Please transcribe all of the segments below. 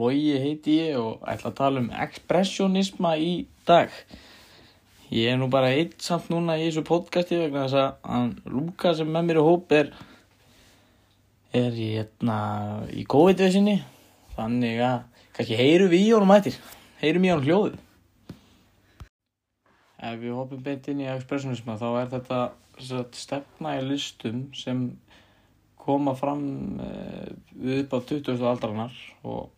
Logi heiti ég og ætla að tala um ekspressionisma í dag. Ég er nú bara eitt samt núna í þessu podcasti vegna þess að Luka sem með mér í hóp er, er hérna, í COVID-vesinni. Þannig að kannski heyrum við í honum ættir, heyrum í honum hljóðið. Ef við hoppum beint inn í ekspressionisma þá er þetta sagt, stefna í listum sem koma fram uh, upp á 20. aldrarnar og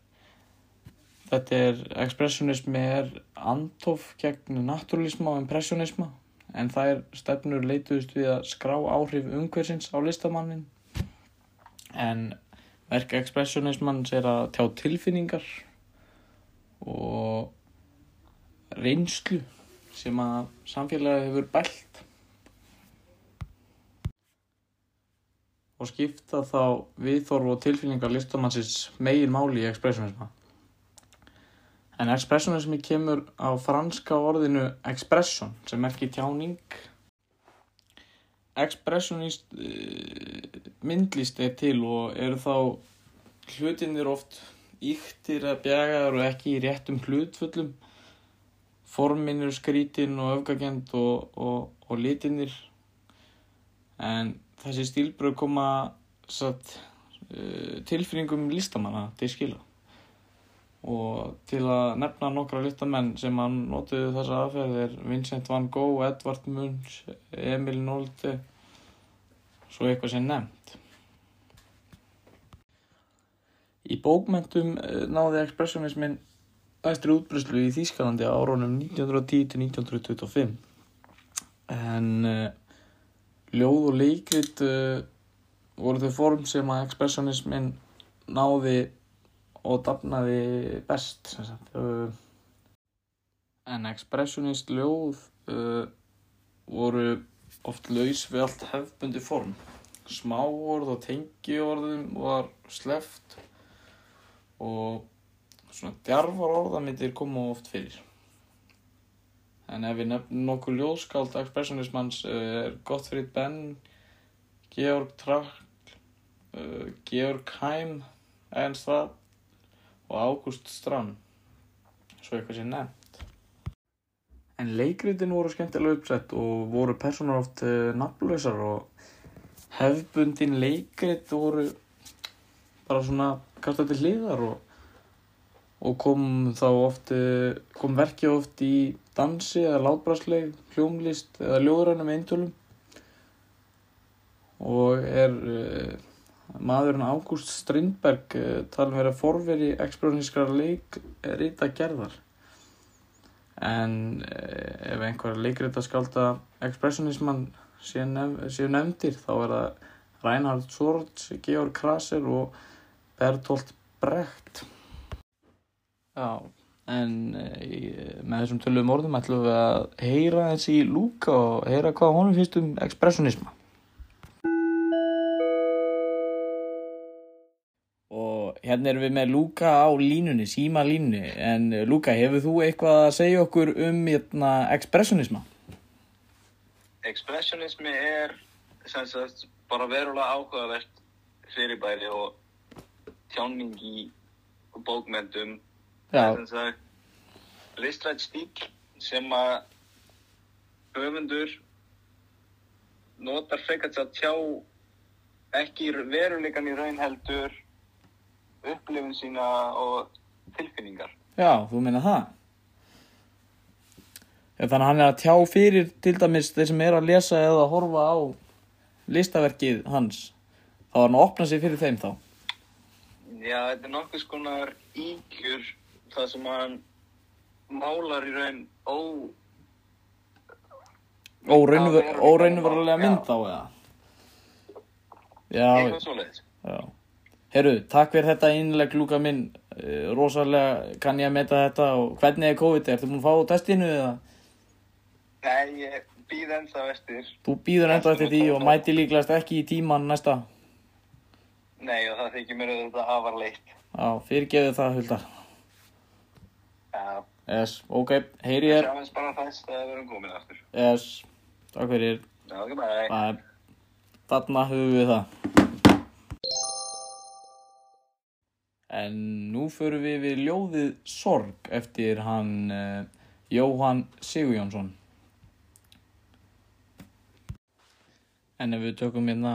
þetta er, ekspressionismi er antof gegn naturalisma og impressionisma en það er stefnur leituðust við að skrá áhrif umhversins á listamannin en verk ekspressionismans er að tjá tilfinningar og reynslu sem að samfélagi hefur bælt og skipta þá viðþorf og tilfinningar listamannsins megin máli í ekspressionisma. En ekspressionismi kemur á franska orðinu expression sem merkir tjáning. Ekspressionist uh, myndlist er til og eru þá hlutinir oft yktir að bjagaður og ekki í réttum hlutfullum. Formin eru skrítin og öfgagend og, og, og litinir en þessi stílbröð koma satt, uh, tilfinningum listamanna til skila og til að nefna nokkra listamenn sem að notuðu þessa aðferð er Vincent van Gogh, Edvard Munch, Emil Nolde svo eitthvað sem nefnt. Í bókmentum náði ekspressionismin æstri útbryslu í Þýskalandi á áronum 1910-1925 en uh, ljóð og leikrit uh, voru þau form sem að ekspressionismin náði og dafnaði best uh, en ekspressionist ljóð uh, voru oft laus við allt hefbundi form. Smáorð og tengiorðum var sleft og svona djarfar orðamittir koma oft fyrir. En ef við nefnum nokkuð ljóðskáld ekspressionismans er Gottfried Benn, Georg Trakl, uh, Georg Heim, Ernst Rapp og Ágúst Strand, svo eitthvað sé nefnt. En leikritin voru skemmtilega uppsett og voru personar oft uh, nafnlausar og hefbundin leikrit voru bara svona kastað til hliðar og og kom þá oft, kom verkið oft í dansi eða látbrásleik, hljómlist eða ljóðrænum eintölum og er uh, maðurinn Ágúst Strindberg uh, talin verið að forveri ekspressionískara leikrita gerðar en uh, ef einhver leikrita skálda ekspressionismann séu nef nefndir þá er það Reinhard Swords, Georg Kraser og Bertolt Brecht Já, en e, með þessum tölum orðum ætlum við að heyra þessi í Lúka og heyra hvað honum finnst um ekspressionisma. Hérna erum við með Lúka á línunni, síma línunni, en Lúka, hefur þú eitthvað að segja okkur um hérna, ekspressionisma? Ekspressionismi er sagt bara verulega áhugavert fyrirbæri og tjáning í bókmyndum listrætt stíl sem að höfundur notar frekar til að tjá ekki veruleikan í raun heldur upplifun sína og tilfinningar. Já, þú meina það. Já, þannig að hann er að tjá fyrir til dæmis þeir sem er að lesa eða að horfa á listaverkið hans. Þá er hann að opna sig fyrir þeim þá. Já, þetta er nokkuð skonar íkjur það sem hann málar í raun ó óraunverulega mynd þá eða já eitthvað svoleiðis já herru, takk fyrir þetta innleg lúka minn rosalega kann ég að meta þetta og hvernig er COVID, ertu búin að fá testinu eða nei, ég býð ennþá eftir þú býður ennþá eftir því og mæti líklegast ekki í tíman næsta nei og það þykir mér auðvitað afarleitt já, fyrirgeðu það Huldar Já. Yes, ok, heyri ég. Við sjáum bara þess að við erum komin aftur. Yes, takk fyrir. Já, bye. Bye. Þarna höfum við það. En nú förum við við ljóðið Sorg eftir hann uh, Jóhann Sigurjónsson. En ef við tökum hérna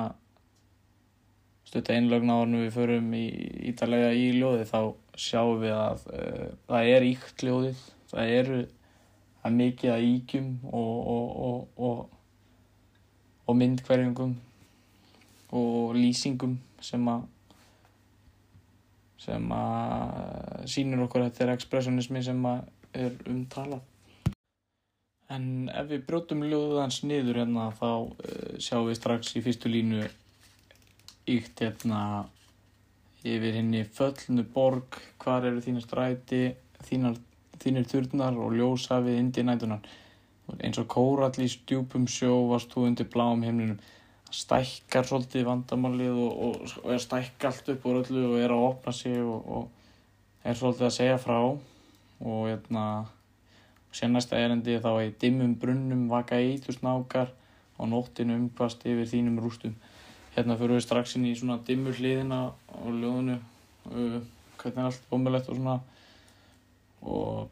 stutta einlögn áður en við förum í ítalega í ljóðið þá sjáum við að uh, það er íkt ljóðið. Það eru er mikið að íkjum og, og, og, og myndkverjungum og lýsingum sem að sem að sýnir okkur þetta er expressionismi sem að er umtalað. En ef við brjótum ljóðið hans niður hérna þá uh, sjáum við strax í fyrstu línu íkt hérna yfir henni föllnu borg, hvar eru þínar stræti, þínar, þínir turnar og ljósafið indi nætunan. Eins og kórall í stjúpum sjó varst þú undir bláum heimlinum stækkar svolítið vandamálið og, og, og er stækk allt upp úr öllu og er að opna sig og, og er svolítið að segja frá. Og hérna sér næsta erendi þá er dimmum brunnum vaka eitur snákar og nóttinu umkvast yfir þínum rústum. Hérna fyrir við strax inn í svona dimmur hliðina á ljóðinu. Uh, hvernig allt ómulett og svona. Og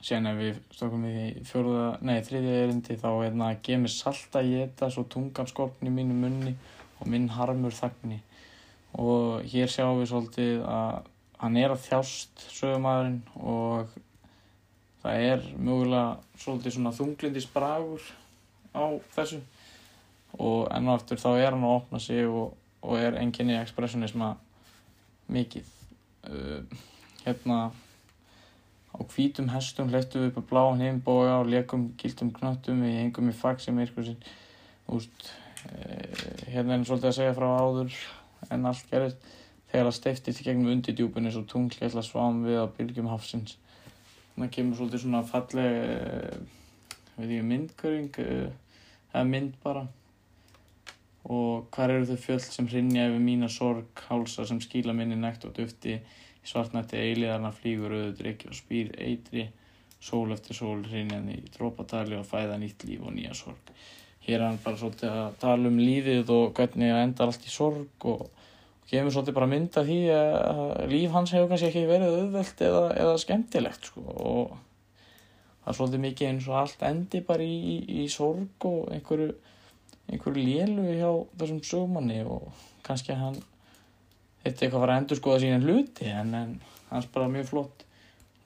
Sérn ef við stökum við í fjóruða, nei þriðja erindi þá hérna að gefa mig salt að geta svo tungan skorpni í mínu munni og minn harmur þagni. Og hér sjáum við svolítið að hann er að þjást sögumæðurinn og það er mögulega svolítið svona þunglindis bragur á þessu og enn og eftir þá er hann að opna sig og, og er enginni expressionisma mikið. Uh, hérna Á hvítum hestum hleyftum við upp á bláan heimboga og leikum gildum knöttum við hengum í faxi myrkursinn. Úst, eh, hérna er svolítið að segja frá áður en allt gerist þegar það steiftist í gegnum undidjúpunni svo tunglgætla svam við á bylgjum hafsins. Þannig kemur svolítið svona falleg, eh, veit ég, myndköring, eh, eða mynd bara. Og hvar eru þau fjöld sem hrinja yfir mína sorg, hálsa sem skýla minni nekt og dufti Í svartnætti eiliðarna flýgur auður drikki og spýr eitri, sól eftir sól hrinjandi í drópatali og fæða nýtt líf og nýja sorg. Hér er hann bara svolítið að tala um lífið og hvernig það endar allt í sorg og, og gefur svolítið bara mynda því að líf hans hefur kannski ekki verið auðvelt eða, eða skemmtilegt sko og það er svolítið mikið eins og allt endi bara í, í, í sorg og einhverju, einhverju lélu hjá þessum sögumanni og kannski hann þetta eitthvað var að endur skoða sína hluti en, en hans bara mjög flott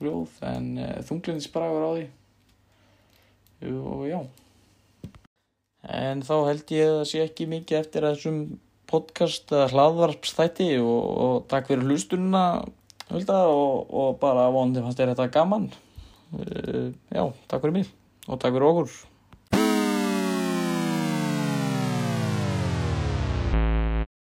ljóð en uh, eh, þunglindisbragur á því. Og já. En þá held ég að það sé ekki mikið eftir þessum podcast eða hlaðvarpstætti og, og takk fyrir hlustununa og, og bara vonandi fannst þér þetta gaman. Uh, já, takk fyrir mig og takk fyrir okkur